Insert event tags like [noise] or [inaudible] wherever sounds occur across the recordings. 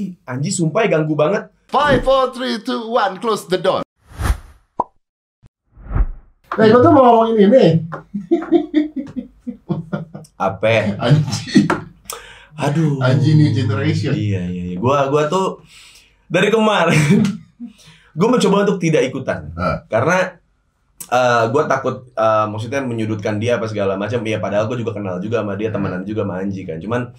Ih, Anji sumpah ya ganggu banget. Five, four, three, two, one, close the door. Nah, gue tuh mau ngomongin ini. Apa? Anji, Aduh. Anji new generation. Iya, iya, iya. Gua gua tuh dari kemarin [laughs] gue mencoba untuk tidak ikutan. Ah. Karena eh gue takut eh, maksudnya menyudutkan dia apa segala macam. Ya padahal gue juga kenal juga sama dia, temenan juga sama Anji kan. Cuman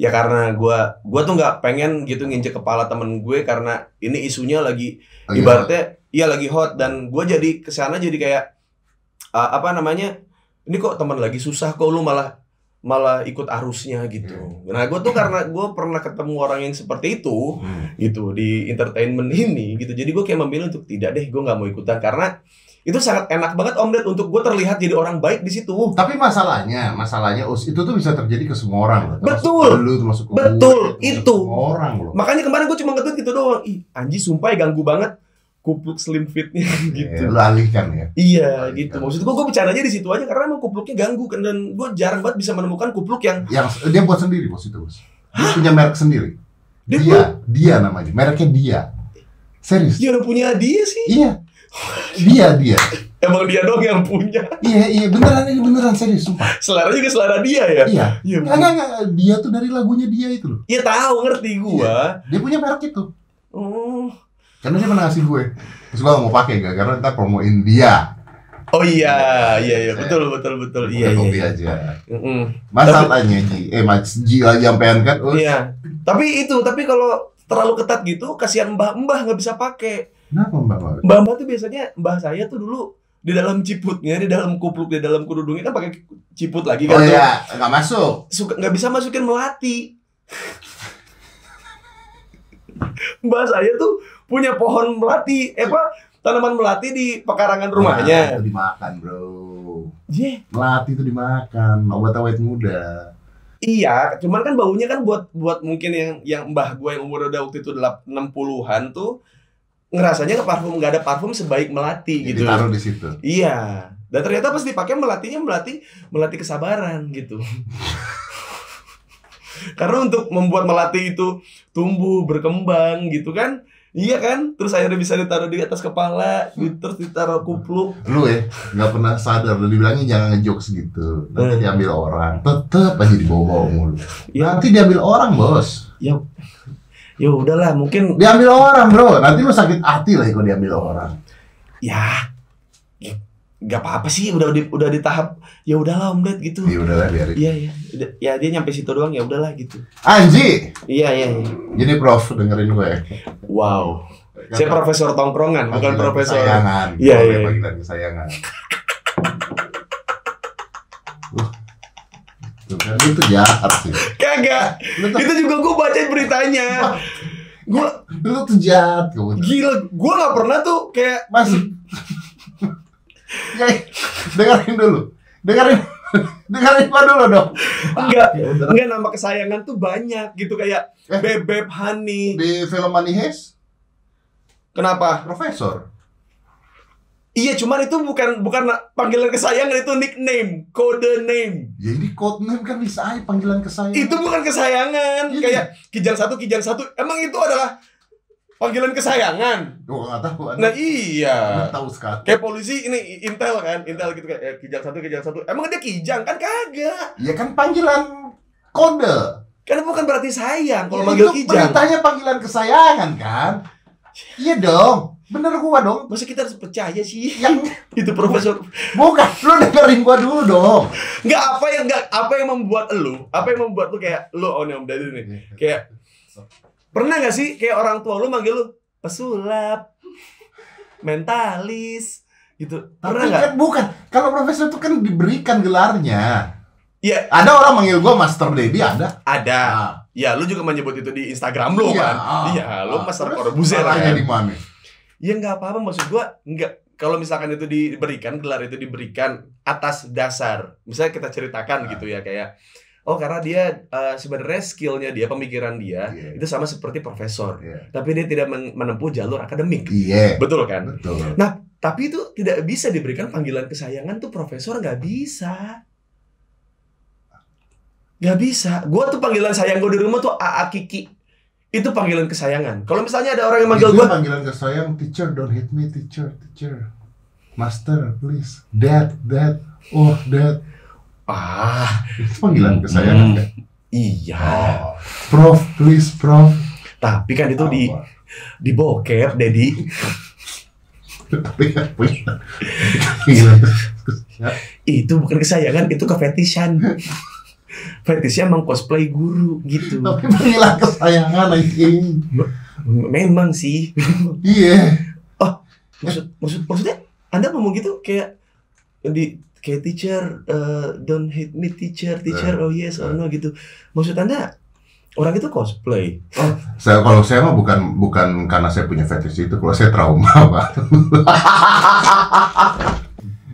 ya karena gua gua tuh nggak pengen gitu nginjek kepala temen gue karena ini isunya lagi Oh, iya. ibaratnya iya lagi hot dan gue jadi ke sana jadi kayak uh, apa namanya ini kok teman lagi susah kok lu malah malah ikut arusnya gitu nah gue tuh karena gue pernah ketemu orang yang seperti itu Hmm. gitu di entertainment ini gitu jadi gue kayak memilih untuk tidak deh gue nggak mau ikutan karena itu sangat enak banget om Ded untuk gue terlihat jadi orang baik di situ Tapi masalahnya, masalahnya Us, itu tuh bisa terjadi ke semua orang loh. Betul. Lu, termasuk Betul, gue, termasuk itu. ke Semua orang loh. makanya kemarin gue cuma ngetweet gitu doang ih Anji sumpah ya ganggu banget kupluk slim fitnya [laughs] gitu Ya, lu alihkan ya. Iya Oh, gitu. Maksud gua gue bercandanya di situ aja karena emang kupluknya ganggu kan dan gue jarang banget bisa menemukan kupluk yang Yang dia buat sendiri bos itu bos. Dia punya merek sendiri. Dia Dia, dia, namanya. Mereknya dia. Serius? dia udah punya dia sih. Iya. Dia, dia. Emang dia dong yang punya. Iya, iya beneran ini beneran serius sumpah. Selera juga selera dia ya. Iya. Iya. Enggak, enggak, enggak. Dia tuh dari lagunya dia itu loh. Iya tahu ngerti gua. Dia punya merek itu. Oh. Karena dia pernah ngasih gue. Terus gue gak mau pakai gak? Karena ntar promoin dia. Oh iya, iya iya betul betul betul. Iya iya. iya. aja. Mm-mm. Masalahnya Ji, eh Mas Ji lagi sampean kan? Iya. Tapi itu, tapi kalau terlalu ketat gitu kasihan mbah-mbah nggak bisa pakai. Kenapa Mbak Mbak? Mbah-mbah tuh biasanya mbah saya tuh dulu di dalam ciputnya, di dalam kupluk, di dalam kerudungnya kan pakai ciput lagi Oh kan. tuh. iya, nggak masuk. suka nggak bisa masukin melati. Mbak saya tuh punya pohon melati, eh apa tanaman melati di pekarangan Nah, rumahnya. itu dimakan bro. Iya, Melati itu dimakan, obat awet muda. iya, cuman kan baunya kan buat buat mungkin yang yang mbah gue yang umur udah waktu itu 60-an tuh ngerasanya ke parfum nggak ada parfum sebaik melati gitu. taruh di situ. Iya. Dan ternyata pas dipakai melatinya melati melati kesabaran gitu. [laughs] Karena untuk membuat melati itu tumbuh berkembang gitu kan, iya kan? Terus akhirnya bisa ditaruh di atas kepala, di- terus ditaruh kupluk. Lu ya, nggak pernah sadar. Lu dibilangin jangan ngejokes gitu. Nanti Hmm. diambil orang. Tetep aja dibawa-bawa mulu. Ya, Nanti diambil orang bos. ya, ya udahlah mungkin Diambil orang bro. Nanti lu sakit hati lah kalau diambil orang. ya nggak apa-apa sih udah di, udah di tahap ya udahlah om Ded gitu. Ya udahlah biarin. Iya iya, ya dia nyampe situ doang ya udahlah gitu. Anji, Iya iya. iya. jadi prof dengerin gue. Wow. Saya profesor tongkrongan, bukan Panggilan profesor. Kesayangan. Iya, iya, iya. Panggilan kesayangan. Lu tuh jahat sih. Kagak. Itu juga gue baca beritanya. [laughs] Gue lu tuh jahat kamu. gila, gue nggak pernah tuh kayak Mas. Kayak, dengerin dulu. Dengerin. dengerin apa dulu dong. enggak Ya enggak nama kesayangan tuh banyak gitu kayak Eh. bebek honey. Di film Money Heist, Kenapa? profesor. Iya, cuman itu bukan bukan panggilan kesayangan itu nickname, kode name. Jadi code name kan bisa aja panggilan kesayangan. Itu bukan kesayangan. Iya. Kayak kijang satu, kijang satu. Emang itu adalah panggilan kesayangan. Gua nggak tahu. Nah Anda iya. tahu sekali. Kayak polisi ini intel kan, intel gitu kayak eh, kijang satu, kijang satu. Emang dia kijang kan kagak. Ya kan panggilan kode. Kan bukan berarti sayang kalau Ya, manggil itu kijang. Beritanya panggilan kesayangan kan? Iya dong. Bener gua dong. Masa kita harus percaya sih? Yang [laughs] itu profesor. bukan lu dengerin gua dulu dong. Enggak apa yang enggak apa yang membuat lu, apa yang membuat lu kayak lu oh nih Om Dadi nih. Kayak pernah gak sih kayak orang tua lu manggil lu pesulap, mentalis gitu. Pernah Tapi kan bukan. Kalau profesor itu kan diberikan gelarnya. Iya. Ada orang manggil gua Master Dedi ada. Ada. Ah, Ya, lu juga menyebut itu di Instagram lu Iya, kan. ah, iya, lu ah. Master Corbuzier kan. di mana? Ya nggak apa-apa maksud gua nggak kalau misalkan itu diberikan gelar itu diberikan atas dasar misalnya kita ceritakan Ah. gitu ya kayak oh karena dia eh, sebenarnya skillnya dia pemikiran dia Iya. itu sama seperti profesor Iya. tapi dia tidak men- menempuh jalur akademik Iya. betul kan Betul. tapi itu tidak bisa diberikan panggilan kesayangan tuh profesor nggak bisa nggak bisa gua tuh panggilan sayang gue di rumah tuh AA Kiki itu panggilan kesayangan. Kalau misalnya ada orang yang manggil gue, panggilan ke sayang, teacher don't hit me, teacher, teacher. Master, please. Dad, dad. Oh, dad. ah, Itu panggilan kesayangan Hmm. kan? iya. Oh. Prof, please, prof. Tapi kan itu di Apa? di bokep, Dedi. Tapi kan punya [laughs] kesayangan. Itu bukan kesayangan, itu kefetishan. Fetishnya emang cosplay guru gitu. [laughs] Tapi panggilan kesayangan anjing. Memang sih. [laughs] Iya. Maksud maksud maksudnya Anda ngomong gitu kayak di kayak teacher uh, don't hit me teacher teacher oh yes or no gitu. Maksud Anda orang itu cosplay. Saya kalau saya mah bukan bukan karena saya punya fetish itu, kalau saya trauma, Pak. [laughs]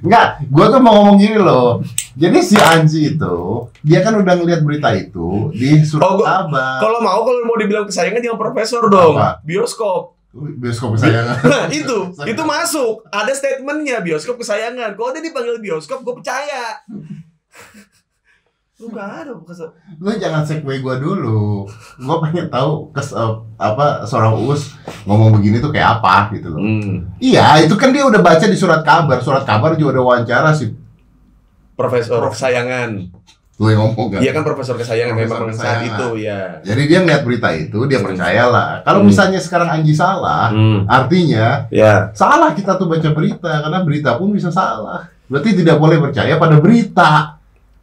Enggak, gua tuh mau ngomong gini loh. Jadi si Anji itu, dia kan udah ngeliat berita itu di surat Oh, gua- kabar. Kalau mau kalau mau dibilang kesayangan jangan profesor dong. Apa? Bioskop. Bioskop kesayangan. Nah, itu [laughs] itu masuk. Ada statementnya bioskop kesayangan. Kalau dia dipanggil bioskop, gue percaya. Lu gak ada kesel. Lu jangan segue gua dulu. Gua pengen tahu kes eh, apa seorang Uus ngomong begini tuh kayak apa gitu loh. Hmm. Iya, itu kan dia udah baca di surat kabar. Surat kabar juga ada wawancara sih. Profesor kesayangan. Lu yang ngomong kan. Dia kan profesor kesayangan Profesor memang saat kesayangan. itu ya. Jadi dia ngeliat berita itu, dia Hmm. percayalah. Kalau Hmm. misalnya sekarang Anji salah, Hmm. artinya Ya. salah kita tuh baca berita karena berita pun bisa salah. Berarti tidak boleh percaya pada berita.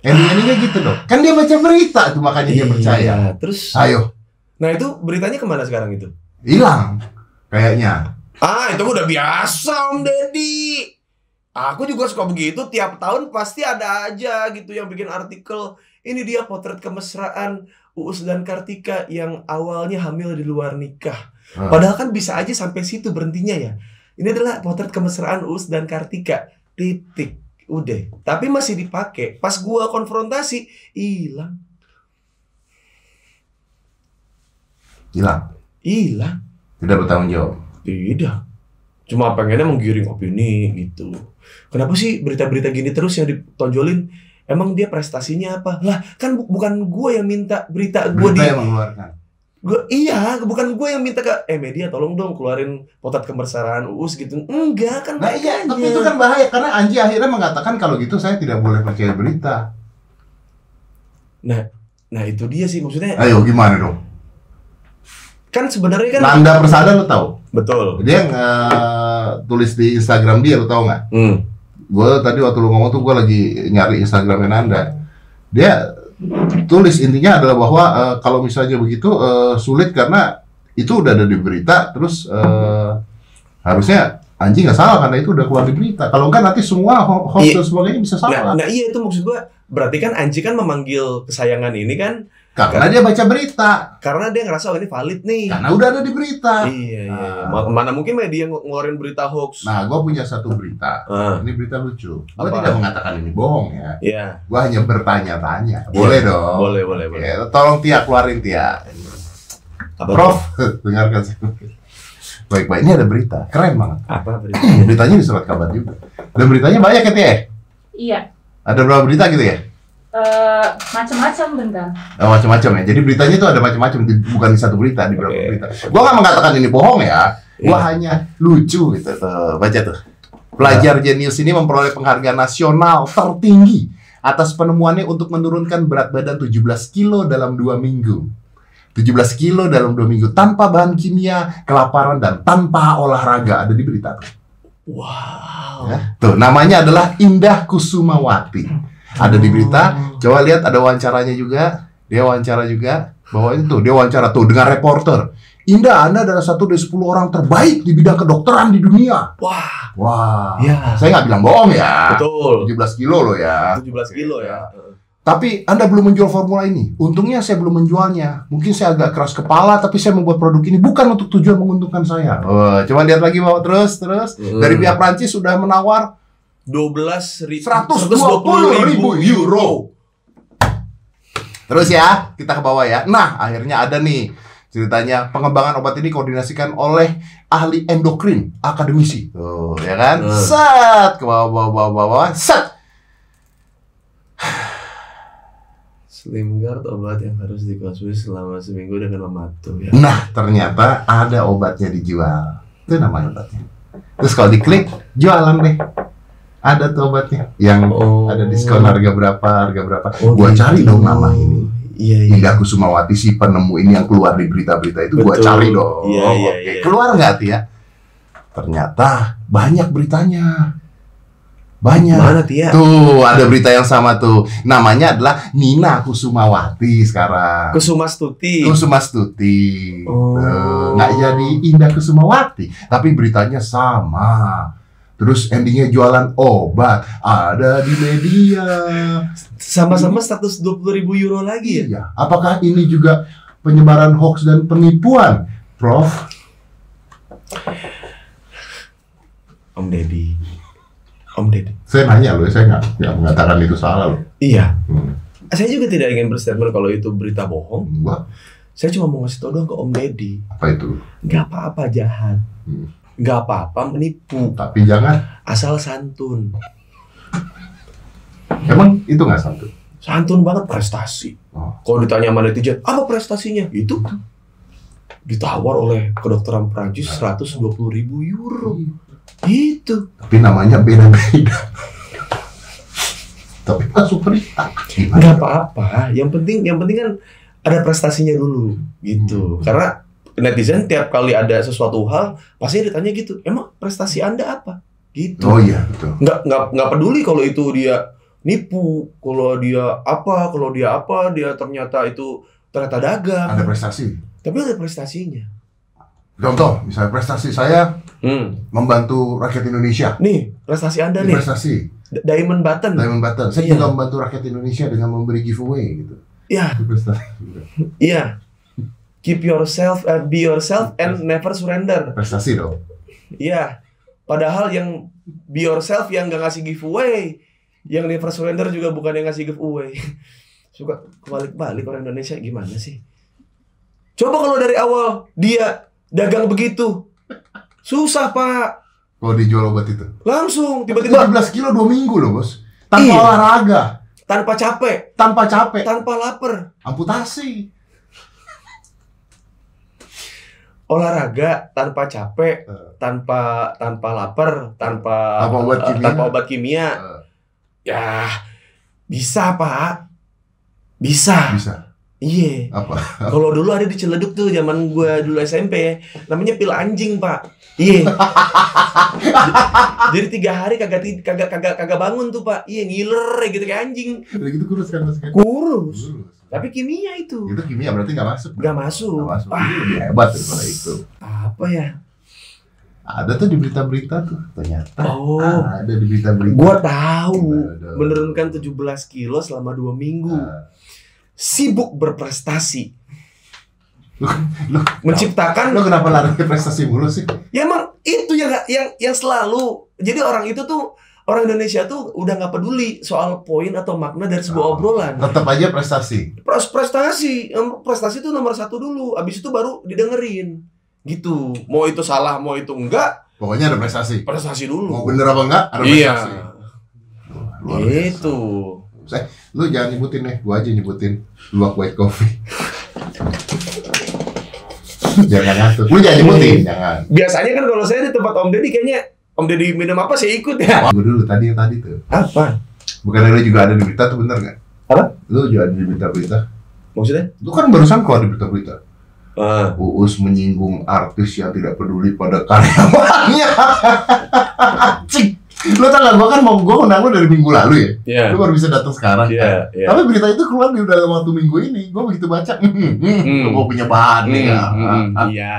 Ending-endingnya gitu dong. Kan dia baca berita tuh makanya dia percaya. Iya, Terus Ayo, Nah itu beritanya ke mana sekarang itu? hilang kayaknya. Ah itu udah biasa Om Deddy Aku juga suka begitu Tiap tahun pasti ada aja gitu Yang bikin artikel Ini dia potret kemesraan Uus dan Kartika Yang awalnya hamil di luar nikah Hmm. Padahal kan bisa aja sampai situ berhentinya ya Ini adalah potret kemesraan Uus dan Kartika Titik Udah Tapi masih dipakai Pas gua konfrontasi Hilang Hilang. Hilang Tidak bertanggung jawab. Tidak. Cuma pengennya menggiring opini gitu. Kenapa sih berita-berita gini terus yang ditonjolin? Emang dia prestasinya apa? Lah, kan bu- bukan gue yang minta berita gue di yang mengeluarkan. Gua, iya, bukan gue yang minta ke eh media tolong dong keluarin potret kemesraan Uus gitu. Enggak kan Nah iya, tapi itu kan bahaya karena Anji akhirnya mengatakan kalau gitu saya tidak boleh percaya berita. Nah, itu dia sih maksudnya. Ayo gimana dong? Kan sebenarnya kan Nanda Persada lo tahu? betul. Dia nge- tulis di Instagram dia lo tahu nggak? Hmm. Gue tadi waktu lu ngomong tuh gue lagi nyari Instagramnya Nanda. Dia tulis intinya adalah bahwa eh, kalau misalnya begitu eh, sulit karena itu udah ada di berita, terus eh, harusnya anjing nggak salah karena itu udah keluar di berita. Kalau enggak nanti semua ho- host Iya. dan sebagainya bisa Nah, salah. nah iya itu maksud gue. Berarti kan Anji kan memanggil kesayangan ini kan Karena dia baca berita, karena dia ngerasa oh, ini valid nih. karena udah ada di berita. Iya, iya. Ah. Ma- Mana mungkin media ng- ngeluarin berita hoax. Nah, gue punya satu berita. Ah, Ini berita lucu. Gue Apa? tidak mengatakan ini bohong ya. iya. Gue hanya bertanya-tanya. Boleh dong. Boleh, boleh, boleh. Ya, tolong Tia keluarin Tia. Apa Prof, [laughs] dengarkan saya. Baik-baik, ini ada berita. Keren banget. Apa berita? Beritanya di surat kabar juga. Dan beritanya banyak ya, Tia? Iya, Ada berapa berita gitu ya? Eh macam-macam bentar. Oh, macam-macam ya. Jadi beritanya itu ada macam-macam, bukan di satu berita, di beberapa Oke. berita. Gua nggak mengatakan ini bohong ya. Gua Iya. hanya lucu gitu. Tuh, baca tuh. Pelajar jenius ini memperoleh penghargaan nasional tertinggi atas penemuannya untuk menurunkan berat badan 17 kilo dalam dua minggu. 17 kilo dalam dua minggu tanpa bahan kimia, kelaparan dan tanpa olahraga ada di berita tuh. Wow. Ya. Tuh, namanya adalah Indah Kusumawati. Ada di berita. Coba lihat ada wawancaranya juga. Dia wawancara juga. Bahwa itu dia wawancara tuh dengan reporter. Indah, Anda adalah satu dari 10 orang terbaik di bidang kedokteran di dunia. Wah. Wah. Ya. Saya nggak bilang bohong ya. Betul. 17 kilo loh ya. 17 kilo ya. Tapi Anda belum menjual formula ini. Untungnya saya belum menjualnya. Mungkin saya agak keras kepala, tapi saya membuat produk ini bukan untuk tujuan menguntungkan saya. Oh, coba lihat lagi bawah terus, terus. Hmm. Dari pihak Prancis sudah menawar 12 ribu 120 ribu euro. Terus ya, kita ke bawah ya. Nah, akhirnya ada nih ceritanya pengembangan obat ini koordinasikan oleh ahli endokrin, akademisi. Tuh, ya kan? Hmm. Set ke bawah bawah bawah bawah. Set. Slim Guard obat yang harus dikonsumsi selama seminggu dengan mematuh ya. Nah, ternyata ada obatnya dijual. Itu namanya obatnya. Terus kalau diklik, jualan deh. Ada tuh obatnya. Yang Oh. ada diskon harga berapa, harga berapa. Oh, gua gitu. cari dong nama ini. Iya iya. Indah Kusumawati si penemu ini yang keluar di berita-berita itu gua Betul. cari dong. Iya, iya, Oke, iya. Keluar nggak Tia? Ternyata banyak beritanya. Banyak. Mana Tia? Tuh, ada berita yang sama tuh. Namanya adalah Nina Kusumawati sekarang. Kusuma Stuti. Kusuma Stuti. Oh. Tuh, Nggak jadi Indah Kusumawati, tapi beritanya sama. Terus endingnya jualan obat ada di media. Sama-sama 120 ribu euro lagi ya? Iya. Apakah ini juga penyebaran hoax dan penipuan, Prof? Om Deddy. Om Deddy. Saya nanya loh, saya nggak nggak mengatakan itu salah loh. Iya. Hmm. Saya juga tidak ingin berstatement kalau itu berita bohong. Wah, Saya cuma mau ngasih tau doang ke Om Deddy. apa itu? Nggak apa-apa jahat. Hmm. Nggak apa-apa menipu. Tapi jangan. Asal santun. Emang itu nggak satu? Santun banget prestasi. Oh. Kalau ditanya sama netizen, apa prestasinya? Itu ditawar oleh kedokteran Prancis 120 ribu euro. Itu. Tapi namanya beda-beda. Tapi masuk berita. Nggak apa-apa. Yang penting, yang penting kan ada prestasinya dulu, gitu. Hmm. Karena netizen tiap kali ada sesuatu hal pasti ditanya gitu. Emang prestasi anda apa? Gitu. Oh iya betul. Nggak nggak nggak peduli kalau itu dia nipu, kalau dia apa, kalau dia apa, dia ternyata itu ternyata dagang. Ada prestasi. Tapi ada prestasinya. Contoh, misalnya prestasi saya Hmm. membantu rakyat Indonesia. Nih, prestasi anda Ini nih, prestasi. D- Diamond Button. Diamond Button. Saya Iya. juga membantu rakyat Indonesia dengan memberi giveaway gitu. Iya, Itu prestasi. iya. Keep yourself, uh, be yourself and never surrender. Prestasi dong. Iya. Padahal yang be yourself yang gak ngasih giveaway, yang never surrender juga bukan yang ngasih giveaway. [laughs] Suka kebalik-balik orang Indonesia gimana sih? Coba kalau dari awal dia dagang begitu, susah pak. Kalau dijual obat itu. Langsung tiba-tiba 17 kilo 2 minggu loh bos. Tanpa Iya. olahraga, tanpa capek, tanpa capek, tanpa lapar, amputasi. Olahraga tanpa capek, Eh. tanpa tanpa lapar, tanpa Tanpa obat eh, kimia. tanpa obat kimia. Eh, Ya, bisa pak, bisa. bisa. Iya. Apa? Kalau dulu ada di Ciledug tuh zaman gua dulu SMP, namanya pil anjing, Pak. Iya. [laughs] Jadi tiga hari kagak kagak kagak kagak bangun tuh, Pak. Iya, ngiler gitu kayak anjing. Udah gitu kurus kan mas kan? Kurus. Kurus. Tapi kimia itu Itu kimia berarti nggak masuk. nggak masuk. Nggak masuk. Wah, Ini lebih hebat daripada itu. apa ya? Ada tuh di berita-berita tuh ternyata. Oh. Ada di berita-berita. Gua tahu. Dong? Menurunkan 17 kilo selama dua minggu. Ah. Sibuk berprestasi. Lu, lu, Menciptakan lu kenapa lari ke prestasi mulu sih? Ya emang itu yang yang yang selalu. Jadi orang itu tuh orang Indonesia tuh udah nggak peduli soal poin atau makna dari sebuah Oh. obrolan. Tetap aja prestasi. Pres- Prestasi, prestasi itu nomor satu dulu. Abis itu baru didengerin. Gitu. Mau itu salah, mau itu enggak, Pokoknya ada prestasi. prestasi Mau dulu. bener apa enggak, ada Iya. prestasi. Luar biasa. Itu. Lu jangan nyebutin nih, gua aja nyebutin luwak white coffee. [laughs] jangan ngatur. Lu jangan nyebutin, jangan. Biasanya kan kalau saya di tempat Om Deddy kayaknya Om Deddy minum apa saya ikut ya. Gua dulu tadi yang tadi tuh. Apa? Bukan lu juga ada di berita tuh bener nggak? Apa? Lu juga ada di berita-berita. Maksudnya? Lu kan barusan keluar di berita-berita. Ah. Uus menyinggung artis yang tidak peduli pada karyawannya. [laughs] Cik. Lu tau gak, gua kan mau gua undang lu dari minggu lalu ya. Iya. Lu baru bisa datang sekarang. Iya, iya. Tapi berita itu keluar di dalam waktu minggu ini. Gua begitu baca, hmm, hmm, hmm, lu gua punya bahan nih ya. Hmm, hmm, Iya.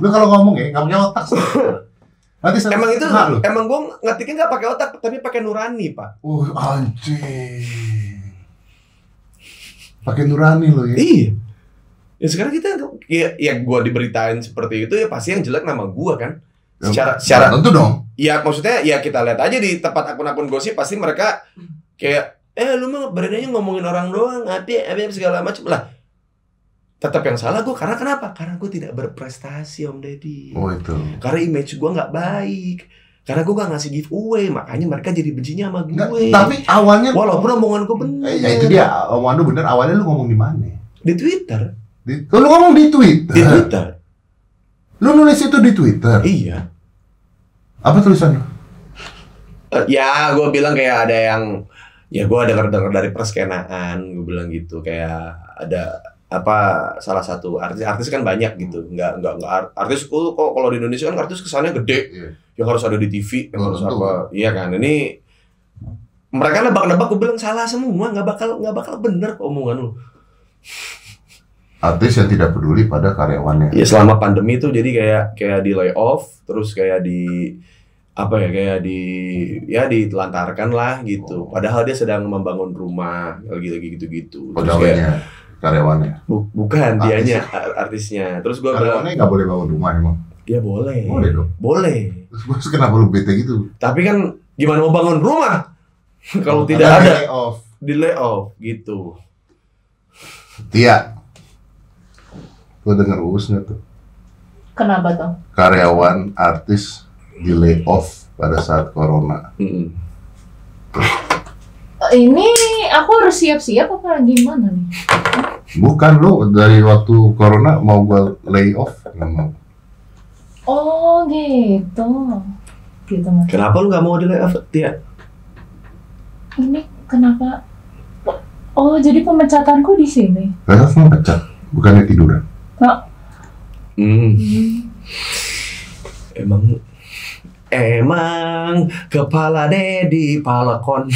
Lu kalau ngomong ya, nggak punya otak. [laughs] Nanti saya Emang itu emang gua ngetiknya nggak pakai otak tapi pakai nurani, Pak. Uh, anjing. Pakai nurani lo ya. Iya. Ya sekarang kita ya, ya gua diberitain seperti itu ya pasti yang jelek nama gua kan. Secara secara Tentu dong. ya maksudnya ya kita lihat aja di tempat akun-akun gosip pasti mereka kayak eh lu mah beraninya ngomongin orang doang, apa apa segala macam lah. Tetap yang salah gua karena kenapa? Karena gua tidak berprestasi Om Deddy. Oh itu. Karena image gua nggak baik. Karena gue gak ngasih giveaway, makanya mereka jadi bencinya sama Nggak, gue. tapi awalnya Walaupun omongan gue bener. Eh, ya itu dia, omongan lu bener. Awalnya lu ngomong di mana? Di Twitter. Di, oh, lu ngomong di Twitter. Di Twitter. Lu nulis itu di Twitter. Iya. Apa tulisan lu? Eh, ya, gue bilang kayak ada yang ya gue dengar dengar dari perskenaan gue bilang gitu kayak ada apa salah satu artis-artis kan banyak gitu. Nggak nggak nggak art- artis kok. Kalau di Indonesia kan artis kesannya gede. Iya. yang harus ada di TV yang harus betul. apa. Iya kan? Ini mereka nebak-nebak gue bilang salah semua. Nggak bakal nggak bakal bener omongan lu. Artis yang tidak peduli pada karyawannya. ya selama pandemi itu jadi kayak kayak di layoff terus kayak di apa ya kayak di ya ditelantarkan lah gitu. Padahal dia sedang membangun rumah lagi lagi gitu gitu terus kayak karyawannya. bu- bukan Artis. dianya ar- artisnya terus gue bilang Karyawannya nggak boleh bangun rumah emang. ya boleh Boleh dong. boleh Terus gua kenapa lu bete gitu? tapi kan gimana mau bangun rumah [laughs] kalau tidak Karena ada di layoff. di layoff gitu Tia, lu denger us nggak tuh? Kenapa tuh? Karyawan artis di layoff pada saat corona. Eh, Ini aku harus siap-siap apa gimana nih? [laughs] Bukan lu dari waktu corona mau gua layoff nggak mau. Oh gitu. Gitu mas. kenapa lu nggak mau di layoff Tia Ini kenapa? Oh jadi pemecatanku di sini. Mau pecat, bukannya tiduran. Hmm. Hmm. Emang emang kepala Dedi palakon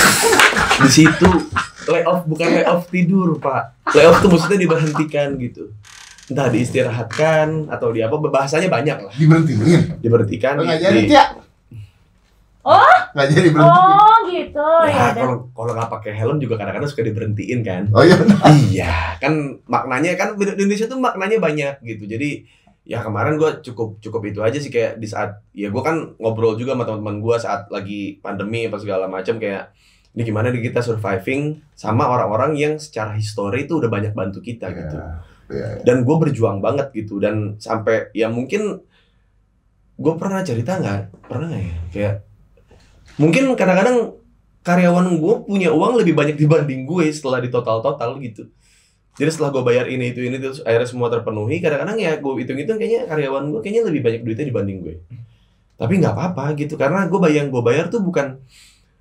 [laughs] di situ layoff bukan layoff tidur pak layoff tuh maksudnya diberhentikan gitu entah diistirahatkan atau di apa bahasanya banyak lah Diberhentiin. diberhentikan Lu nggak di- jadi di-. Oh? Nggak jadi berhenti. Oh gitu ya. ya kalau kalau nggak pakai helm juga kadang-kadang suka diberhentiin kan Oh iya benar. iya kan maknanya kan di Indonesia tuh maknanya banyak gitu jadi ya kemarin gue cukup cukup itu aja sih kayak di saat ya gue kan ngobrol juga sama teman-teman gue saat lagi pandemi apa segala macam kayak ini gimana nih kita surviving sama orang-orang yang secara histori itu udah banyak bantu kita gitu. Iya. dan gue berjuang banget gitu dan sampai ya mungkin gue pernah cerita nggak? Pernah nggak ya? Kayak mungkin kadang-kadang karyawan gue punya uang lebih banyak dibanding gue setelah di total total gitu. Jadi setelah gue bayar ini itu ini terus akhirnya semua terpenuhi kadang-kadang ya gue hitung-hitung kayaknya karyawan gue kayaknya lebih banyak duitnya dibanding gue. Tapi nggak apa-apa gitu karena gue bayang gue bayar tuh bukan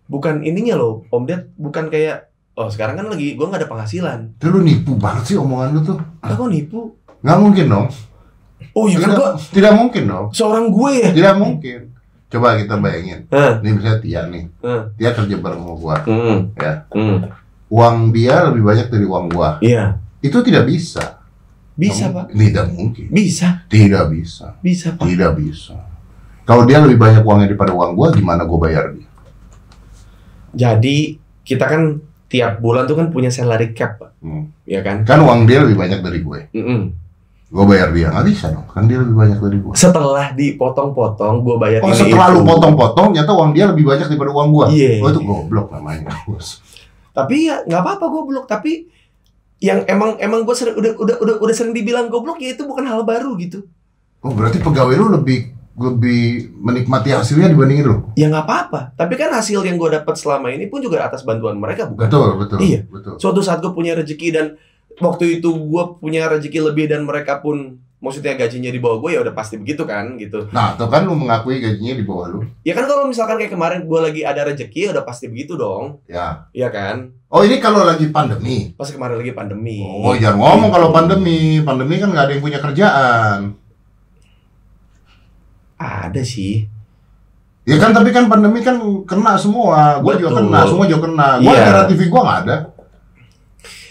bukan ininya loh om ded bukan kayak oh sekarang kan lagi gue nggak ada penghasilan Itu lu nipu banget sih omongan lu tuh. ah kok nipu Nggak mungkin dong. oh iya kan tidak, gue tidak mungkin dong. seorang gue ya Tidak mungkin. Coba kita bayangin. Hah? Ini misalnya Tia nih. Hah? Dia kerja bareng sama gua. Hmm. Ya. Hmm. Uang dia lebih banyak dari uang gua. Iya. Itu tidak bisa. Bisa, Nggak Pak. Tidak mungkin. Bisa. Tidak bisa. Bisa, Pak. Tidak bisa. Kalau dia lebih banyak uangnya daripada uang gua, gimana gua bayar dia? Jadi, kita kan tiap bulan tuh kan punya salary cap, Pak. Hmm. Iya kan? Kan uang dia lebih banyak dari gue. Mm-mm. Gua bayar dia nggak bisa dong. Kan dia lebih banyak dari gua. Setelah dipotong-potong, gue bayar Oh ini setelah lu potong-potong, nyata uang dia lebih banyak daripada uang gua. Iya. Oh itu goblok namanya. bos. Tapi ya nggak apa-apa goblok. Tapi yang emang emang gue sering udah udah udah udah sering dibilang goblok ya itu bukan hal baru gitu. Oh berarti pegawai lu lebih lebih menikmati hasilnya dibandingin lu. Ya nggak apa-apa. Tapi kan hasil yang gue dapat selama ini pun juga atas bantuan mereka bukan? Betul, betul. Iya. Betul. suatu saat gue punya rezeki dan waktu itu gue punya rezeki lebih dan mereka pun maksudnya gajinya di bawah gue ya udah pasti begitu kan gitu Nah, tuh kan lu mengakui gajinya di bawah lu. ya kan kalau misalkan kayak kemarin gue lagi ada rezeki ya udah pasti begitu dong Ya. ya kan Oh, ini kalau lagi pandemi. pas kemarin lagi pandemi Oh, jangan ngomong kalau pandemi. Pandemi kan nggak ada yang punya kerjaan. Ada sih Ya kan, tapi kan pandemi kan kena semua. Gua juga kena, semua juga kena. Gua Iya. acara TV gua nggak ada.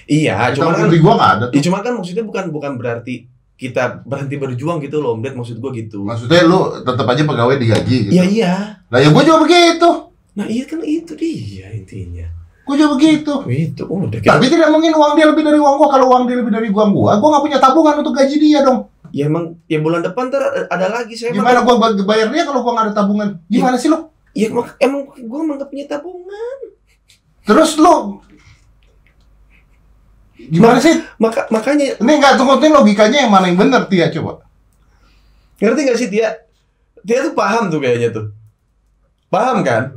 iya Cuma kan TV gua nggak ada. ya Tuh. cuman kan maksudnya bukan bukan berarti kita berhenti berjuang gitu loh Ded maksud gue gitu Maksudnya lu tetap aja pegawai digaji gitu. iya iya Nah, ya gua juga begitu. nah iya kan itu dia intinya Gua juga begitu. itu udah kita Tapi tidak mungkin uang dia lebih dari uang gua. Kalau uang dia lebih dari uang gua, gua nggak punya tabungan untuk gaji dia dong. Ya emang ya bulan depan ntar ada lagi saya emang- Gimana gua bag- bayar dia kalau gua nggak ada tabungan? Gimana sih lu? Ya emang, emang gue emang gak punya tabungan. Terus lu gimana sih? Maka makanya Ini nggak tunggu logikanya yang mana yang benar Tia coba. ngerti gak sih Tia? Tia tuh paham tuh kayaknya tuh. Paham kan?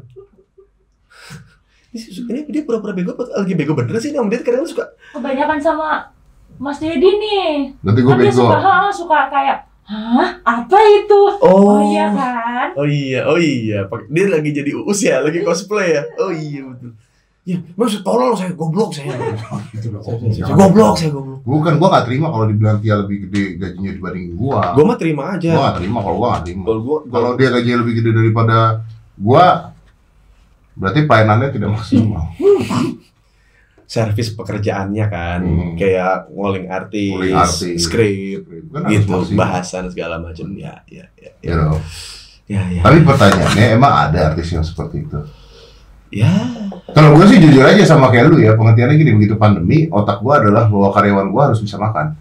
Ini dia pura-pura bego lagi bego bener sih ini Om Ded kadang suka Kebanyakan sama Mas Dedi nih. Berarti gue Kan dia bego. suka, ha, suka kayak, hah? Apa itu? Oh, iya kan? Oh iya, oh iya. Dia lagi jadi uus ya, lagi cosplay ya. Oh iya betul. Ya, maksud tolol saya goblok saya. Gitu loh. Saya, goblok saya goblok. Bukan, gue gak terima kalau dibilang Tia lebih gede gajinya dibanding gue. Gua mah terima Gue aja. gak terima kalau gue gak terima. Kalau gua Kalau dia gajinya lebih gede daripada gue, berarti pelayanannya tidak maksimal. Servis pekerjaannya kan, Hmm. kayak ngoling artis, Nguling artis. skrip, Kan gitu, bahasan segala macam. Ya, ya, ya, You ya. know. Ya, ya. Tapi pertanyaannya emang ada artis yang seperti itu? Ya, Kalau gue sih jujur aja sama kayak lu ya, pengertiannya gini, begitu pandemi, otak gue adalah bahwa karyawan gue harus bisa makan.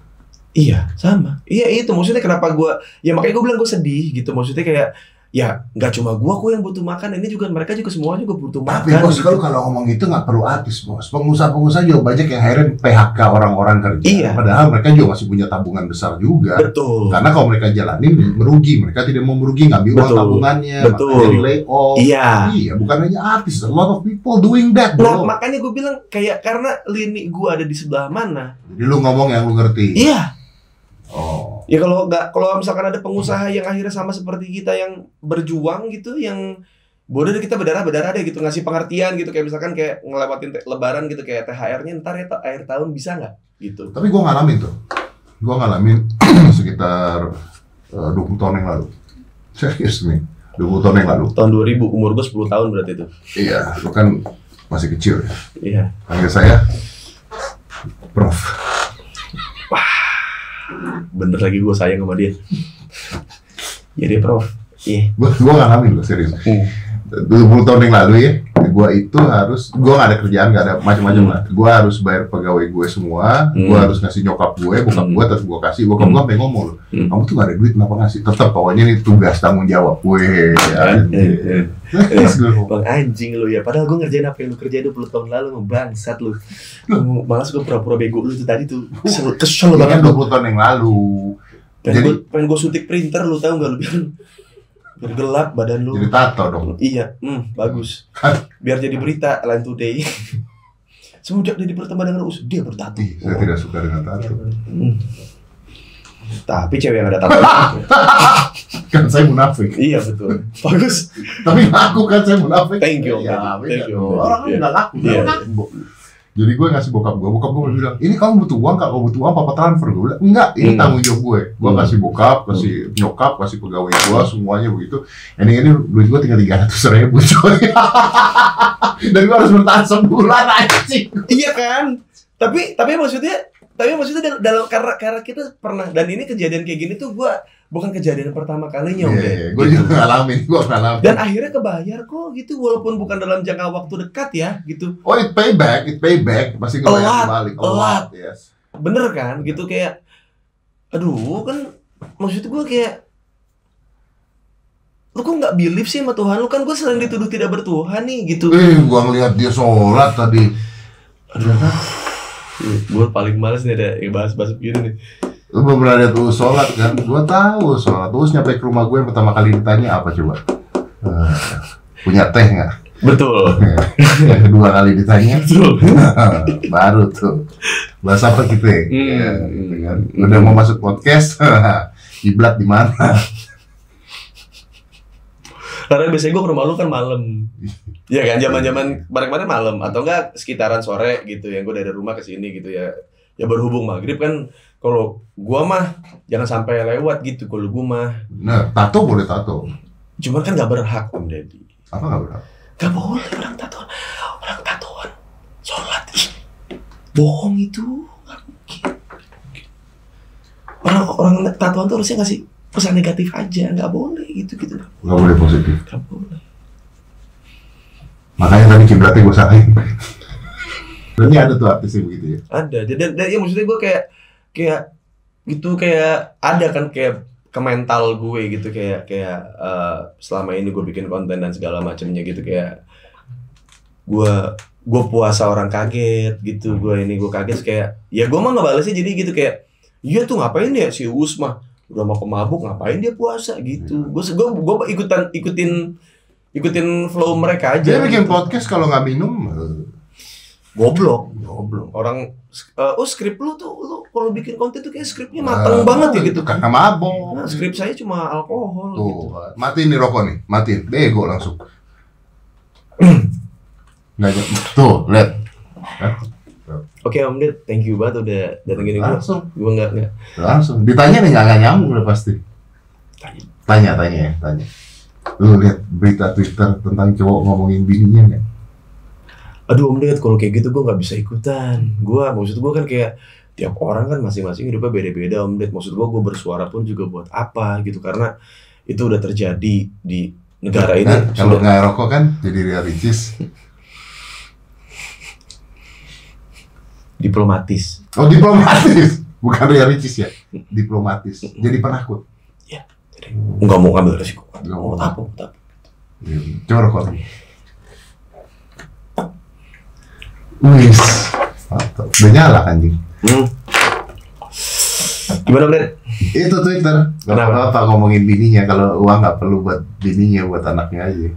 Iya, sama. Iya itu maksudnya kenapa gua ya makanya gue bilang gue sedih gitu. Maksudnya kayak ya nggak cuma gua kok yang butuh makan, ini juga mereka juga semua juga butuh Tapi makan. bos, gitu. kalau kalau ngomong gitu nggak perlu artis bos. Pengusaha-pengusaha juga banyak yang akhirnya PHK orang-orang kerja. Iya. Padahal mereka juga masih punya tabungan besar juga. Betul. Karena kalau mereka jalanin merugi, mereka tidak mau merugi ngambil uang Betul. tabungannya, Betul. makanya di layoff. Iya. Iya, bukan hanya artis, a lot of people doing that, Nah, bro. makanya gue bilang kayak karena lini gua ada di sebelah mana. Jadi lu ngomong yang lu ngerti. Iya. Oh. Ya kalau nggak kalau misalkan ada pengusaha yang akhirnya sama seperti kita yang berjuang gitu, yang bodoh deh kita berdarah berdarah deh gitu ngasih pengertian gitu kayak misalkan kayak ngelewatin lebaran gitu kayak THR-nya ntar ya akhir tahun bisa nggak gitu. Tapi gua ngalamin tuh. Gua ngalamin [clears throat] sekitar eh, 20 tahun yang lalu. Serius nih. 20 tahun yang lalu. Tahun 2000 umur gue 10 tahun berarti itu. Iya, lu kan masih kecil ya. Iya. Panggil saya Prof. Bener lagi gue sayang sama dia. ya dia prof. Iya. Gua, gua ngalamin loh, serius. Hmm. 20 tahun yang lalu ya, gua itu harus, gua gak ada kerjaan, gak ada macam-macam Hmm. lah. Gua harus bayar pegawai gue semua, Hmm. gua harus ngasih nyokap gue, bokap Hmm. gue, terus gua kasih, bokap Hmm. gue sampai ngomong loh, Hmm. kamu tuh gak ada duit, kenapa ngasih? Tetap pokoknya ini tugas tanggung jawab gue. Ya. Eh, eh. [laughs] Ngomong, Bang anjing lu ya. Padahal gue ngerjain apa yang lu kerjain 20 tahun lalu bangsat lu. Malas gue pura-pura bego lu tuh tadi tuh. Kesel, kan banget. 20 tahun yang lalu. Pengen Jadi- gue pengen gue suntik printer lu tahu nggak lu biar biar gelap badan lu. Jadi tato dong. Iya, hmm, bagus. Biar jadi berita Line Today. [laughs] Semenjak dia berteman dengan Us, dia bertato. Ih, saya tidak suka dengan tato. Hmm. Tapi cewek yang ada tato. [laughs] Kan saya munafik. iya betul. Bagus. Tapi ngaku kan saya munafik. Thank you, Ya, Thank you. Orang kan Iya. nggak ngaku. Iya. Jadi gue ngasih bokap gue, bokap gue bilang, ini kamu butuh uang kak, kalau butuh uang papa transfer gue bilang, enggak, ini Hmm. tanggung jawab gue. Gue Hmm. kasih bokap, kasih nyokap, kasih pegawai gue, semuanya begitu. Ini ini duit gue tinggal tiga ratus ribu coy. [laughs] Dan gue harus bertahan sebulan anjing. Iya kan? Tapi tapi maksudnya tapi maksudnya dal- dalam karena karena kita pernah dan ini kejadian kayak gini tuh gua bukan kejadian pertama kalinya Iya, udah. iya, gue juga ngalamin, gue ngalamin. Dan akhirnya kebayar kok gitu walaupun bukan dalam jangka waktu dekat ya gitu. Oh, it pay back, it pay back, pasti ngebayar Telat, balik. telat. yes. Bener kan? Gitu kayak aduh kan maksud gua kayak lu kok nggak believe sih sama Tuhan lu kan gue sering dituduh tidak bertuhan nih gitu Eh, gue ngeliat dia sholat tadi. Ternyata gue paling males nih ada bahas-bahas begini nih Lu belum pernah lihat lu sholat kan? Gua tahu sholat. Terus nyampe ke rumah gue yang pertama kali ditanya apa coba? Eh, punya teh nggak? betul yang kedua kali ditanya betul [laughs] baru tuh bahas apa kita ya? Hmm. Ya, gitu kan. Udah mau masuk podcast, [laughs] kiblat di mana? Karena biasanya gue ke rumah lu kan malam. [laughs] Iya kan, zaman-zaman kemarin-kemarin malam atau enggak sekitaran sore gitu yang gue dari rumah ke sini gitu ya. Ya berhubung maghrib kan kalau gua mah jangan sampai lewat gitu kalau gua mah. Nah, tato boleh tato. Cuman kan nggak berhak Om Deddy. Apa nggak berhak? Gak boleh orang tatoan. Orang tatoan. Sholat. Ih, bohong itu. Orang orang tatoan tuh harusnya ngasih pesan negatif aja. Nggak boleh gitu gitu. Nggak boleh positif. Nggak boleh. Makanya tadi kiblatnya gue salahin. Berarti ada tuh artis yang begitu ya? ada dan, dan, dan ya maksudnya gue kayak kayak gitu kayak ada kan kayak ke mental gue gitu kayak kayak eh, selama ini gue bikin konten dan segala macamnya gitu kayak gue gue puasa orang kaget gitu gue ini gue kaget kayak ya gue mah ngebalesnya jadi gitu kayak iya tuh ngapain ya si Usma udah mau kemabuk ngapain dia puasa gitu gue gue gue ikutan ikutin ikutin flow mereka aja. Dia bikin gitu. podcast kalau nggak minum, goblok. goblok. Orang eh, oh skrip lu tuh lu kalau bikin konten tuh kayak skripnya Nah, mateng banget ya gitu. Karena mabok. Nah, skrip saya cuma alkohol Tuh, gitu. matiin nih rokok nih, matiin. Bego langsung. [clears throat] Nggak. Tuh, lihat. Oke Om Ded, thank you banget udah datengin gue. Langsung, Gue nggak nggak langsung. Ditanya nih nggak nggak nyambung udah pasti. Tanya. Tanya, tanya ya, tanya. Lu lihat berita Twitter tentang cowok ngomongin bininya nggak? Aduh Om Ded, kalau kayak gitu gue nggak bisa ikutan. Gue maksud gue kan kayak tiap orang kan masing-masing hidupnya beda-beda Om Ded. Maksud gue gue bersuara pun juga buat apa gitu karena itu udah terjadi di negara ini. Kan, kalau nggak rokok kan jadi Ria Ricis. diplomatis. Oh diplomatis, [laughs] bukan Ria Ricis ya, diplomatis. Jadi penakut. Jadi nggak mau ngambil resiko. Nggak mau. Mau apa? Iya, Coba rokok lagi. Wis, mantap. Udah nyala kan, anjing. Hmm. Gimana Ded? Itu Twitter. Gak Kenapa? apa-apa ngomongin bininya kalau uang nggak perlu buat bininya, buat anaknya aja.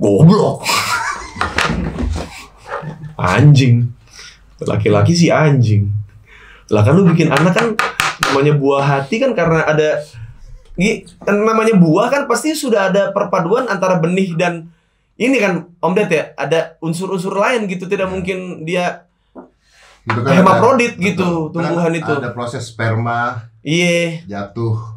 Goblok. Anjing. Laki-laki sih anjing. Lah kan lu bikin anak kan namanya buah hati kan karena ada kan namanya buah kan pasti sudah ada perpaduan antara benih dan ini kan Om Ded ya, ada unsur-unsur lain gitu tidak mungkin dia Gitu Hermaprodit ada- gitu, betul. Kan tumbuhan itu. Ada proses sperma iya jatuh.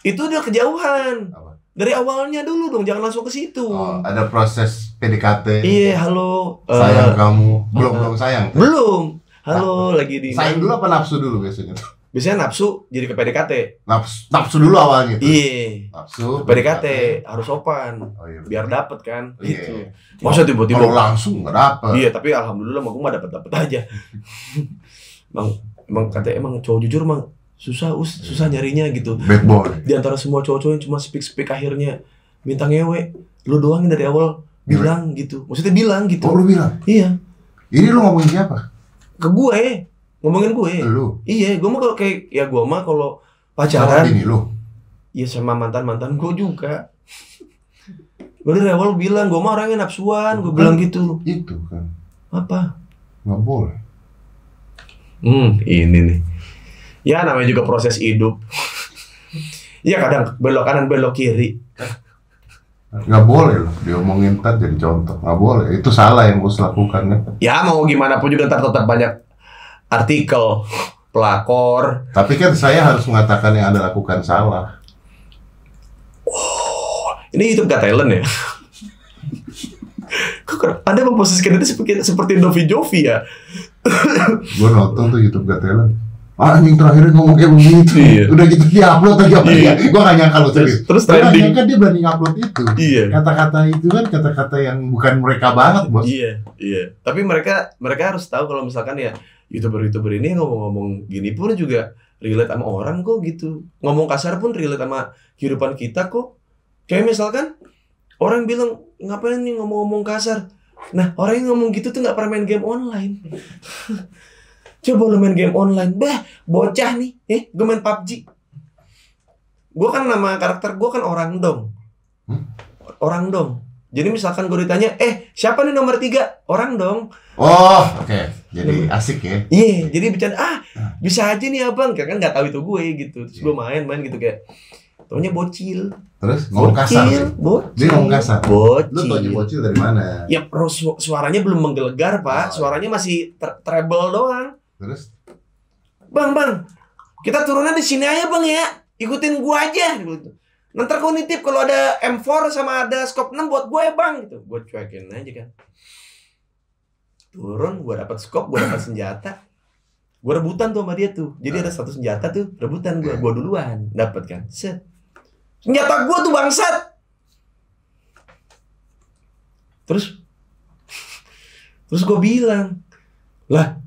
itu udah kejauhan Apa? dari awalnya dulu dong jangan langsung ke situ Oh, ada proses PDKT. iya halo eh, Sayang kamu. Belum eh, belum sayang. belum halo lagi di Sayang dulu apa nafsu dulu biasanya? Biasanya nafsu jadi ke PDKT Nafsu, nafsu dulu awalnya iya Nafsu. PDKT harus sopan Oh iya. biar dapet kan Iya. gitu masa tiba-tiba Kalau langsung nggak dapet. iya tapi alhamdulillah mah gue mah dapet dapet aja [laughs] emang emang katanya emang cowok jujur emang susah us susah nyarinya gitu Bad boy. di antara semua cowok-cowok yang cuma speak speak akhirnya minta ngewe lu doang yang dari awal bilang gitu maksudnya bilang gitu Oh lu bilang. iya Ini lu ngomongin siapa? ke gue ngomongin gue Lu. iya gue mah kalau kayak ya gue mah kalau Sama pacaran bini lu. Iya sama mantan mantan gue juga. Gue dari awal bilang gue mah orangnya nafsuan, gue bilang gitu. Itu kan. Apa? Nggak boleh. Hmm, ini nih. Ya namanya juga proses hidup. Iya kadang belok kanan belok kiri. Nggak boleh loh. Diomongin ntar jadi contoh. Nggak boleh. Itu salah yang bos lakukan kan. Ya mau gimana pun juga ntar tetap banyak artikel, pelakor. Tapi kan saya harus mengatakan yang anda lakukan salah. Ini YouTube gak talent ya? Anda memposisikan itu seperti seperti Novi Jovi ya? Gue nonton tuh YouTube Got Talent. Ah, anjing terakhir ngomong kayak begitu. Iya. Udah gitu dia upload lagi apa Iya. ya? Gue gak nyangka lo serius. Terus, terus gak trending. nyangka dia berani upload itu. Iya. Kata-kata itu kan kata-kata yang bukan mereka banget, bos. Iya, iya. Tapi mereka mereka harus tahu kalau misalkan ya youtuber-youtuber ini ngomong-ngomong gini pun juga relate sama orang kok gitu. Ngomong kasar pun relate sama kehidupan kita kok. Kayak misalkan orang bilang ngapain nih ngomong-ngomong kasar. Nah orang yang ngomong gitu tuh nggak pernah main game online. [laughs] Coba lu main game online, bah bocah nih, eh gue main PUBG. Gue kan nama karakter gue kan orang dong, Hmm? orang dong. Jadi misalkan gue ditanya, eh siapa nih nomor tiga? Orang dong. Oh, oke. Jadi asik ya. Iya, jadi bercanda, ah bisa aja nih abang, kan nggak tahu itu gue gitu. Terus gue main, main gitu kayak, taunya bocil, Terus ngomong kasar. bocil, sih. bocil, Dia ngomong kasar. bocil. Lu tau bocil dari mana? Ya, pro- su- suaranya belum menggelegar pak, Oh. suaranya masih tre- treble doang. Terus Bang, bang, kita turunnya di sini aja bang ya, ikutin gua aja. Gitu. Nanti gua nitip kalau ada M4 sama ada scope 6 buat gue bang, gitu. Gue cuekin aja kan. Turun, gua dapat scope, gua dapat senjata. Gua rebutan tuh sama dia tuh. Jadi ada satu senjata tuh, rebutan gua, gua duluan, dapat kan. Set. Senjata gua tuh bangsat. Terus Terus gua bilang, lah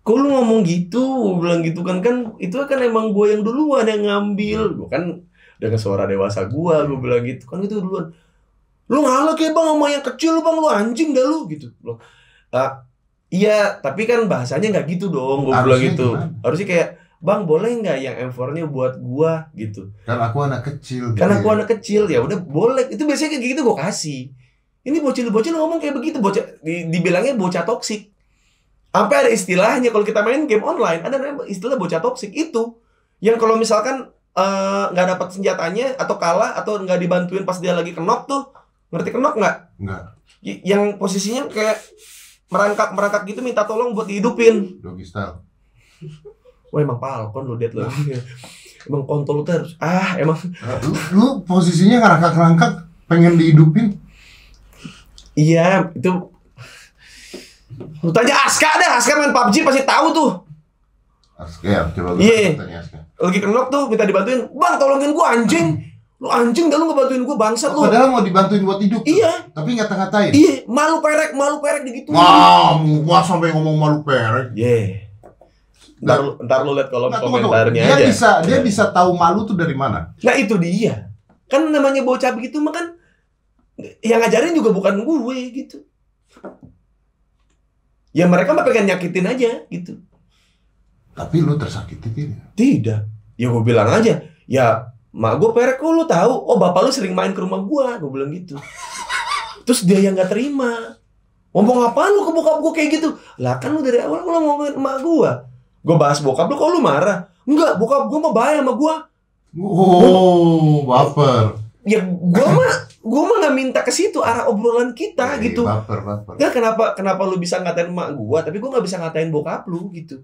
kok lu ngomong gitu? Gua bilang gitu kan kan itu kan emang gue yang duluan yang ngambil. Gue kan dengan suara dewasa gue gue bilang gitu. Kan itu duluan. Lu ngalah kayak bang sama yang kecil bang? Lu anjing dah lu gitu. Loh, "Ah, iya tapi kan bahasanya nggak gitu dong gue bilang gitu. gimana? harusnya kayak bang boleh nggak yang M4-nya buat gua? Gitu. Kan aku anak kecil. karena gitu aku ya. anak kecil ya udah boleh. Itu biasanya kayak gitu gue kasih. Ini bocil-bocil ngomong kayak begitu bocah di- dibilangnya bocah toksik sampai ada istilahnya kalau kita main game online ada namanya istilah bocah toksik itu yang kalau misalkan eh, nggak dapat senjatanya atau kalah atau nggak dibantuin pas dia lagi kenok tuh ngerti kenok nggak? Enggak, Y- yang posisinya kayak merangkak merangkak gitu minta tolong buat dihidupin doggy style. wah emang palkon lu dead lo emang kontol lu terus ah emang Eh, Lu, lu posisinya ngerangkak-ngerangkak pengen dihidupin. Iya, itu Lu tanya Aska dah, Aska main PUBG pasti tahu tuh. Aska ya, coba gue Iya. tanya Aska. Lagi kenok tuh minta dibantuin. Bang, tolongin gua anjing. Lu anjing dah lu ngebantuin gua bangsat lu. Padahal mau dibantuin buat hidup. tuh. Iya, Tapi ngata-ngatain. iya, malu perek, malu perek digituin. Wah, gua sampai ngomong malu perek. Ye. Ntar, lu- ntar lu liat kolom Nah, tunggu, tunggu. komentarnya Dia aja. bisa dia bisa tahu malu tuh dari mana? Nah itu dia. Kan namanya bocah begitu mah kan yang ngajarin juga bukan gue gitu. Ya mereka mah pengen nyakitin aja gitu. Tapi lu tersakiti tidak? Tidak. Ya gue bilang aja, ya mak gue perek kok lu tahu. Oh bapak lu sering main ke rumah gue, gue bilang gitu. Terus dia yang nggak terima. Ngomong apaan lu ke bokap gue kayak gitu? Lah kan lu dari awal lu ngomongin emak gue. Gue bahas bokap lu kok lu marah? Enggak, bokap gue mah bahaya sama gue. Oh, baper. Ya gue mah gue mah nggak minta ke situ arah obrolan kita Eh, gitu. Baper, baper. Nggak kenapa kenapa lu bisa ngatain emak gue, tapi gue nggak bisa ngatain bokap lu gitu.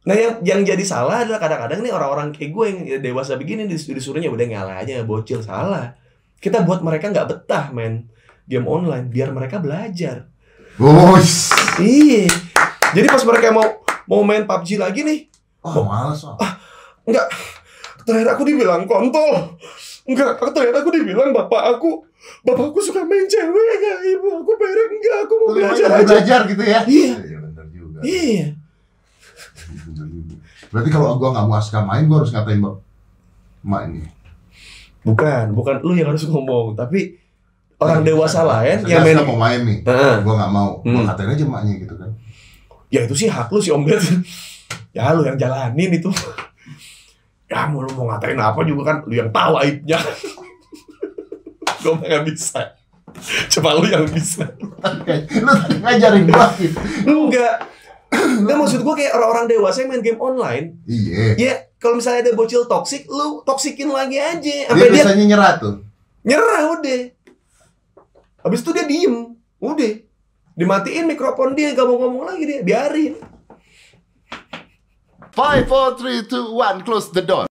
Nah yang yang jadi salah adalah kadang-kadang nih orang-orang kayak gue yang dewasa begini dis- disuruhnya udah ngalah aja bocil salah. Kita buat mereka nggak betah main game online biar mereka belajar. Bos. Iya. Jadi pas mereka mau mau main PUBG lagi nih, Oh, males oh. enggak. Terakhir aku dibilang kontol. Enggak, terakhir aku dibilang bapak aku Bapakku suka main cewek enggak, ibu aku perek enggak, aku mau Lu belajar mau aja. belajar gitu ya? Iya. Iya, benar juga. Iya. [laughs] Berarti kalau gua nggak mau Aska main, gua harus ngatain emak ini. Bukan, bukan lu yang harus ngomong, tapi orang dewasa lain yang main mau main nih, Heeh. gua nggak mau. Gua Hmm. katain aja emaknya gitu kan. Ya itu sih hak lu si Om Bet. [laughs] ya lu yang jalanin itu. ya mau lu mau ngatain apa juga kan lu yang tahu aibnya. [laughs] Gue mah nggak bisa. Coba lu yang bisa. lu tadi ngajarin gua gitu. Enggak. Enggak maksud gue kayak orang-orang dewasa yang main game online. Iya. Ya kalau misalnya ada bocil toksik, lu toksikin lagi aja. Dia Sampai dia, biasanya nyerah tuh. nyerah udah. Habis itu dia diem. Udah. Dimatiin mikrofon dia, gak mau ngomong lagi dia. Biarin. Five, four, three, two, one, close the door.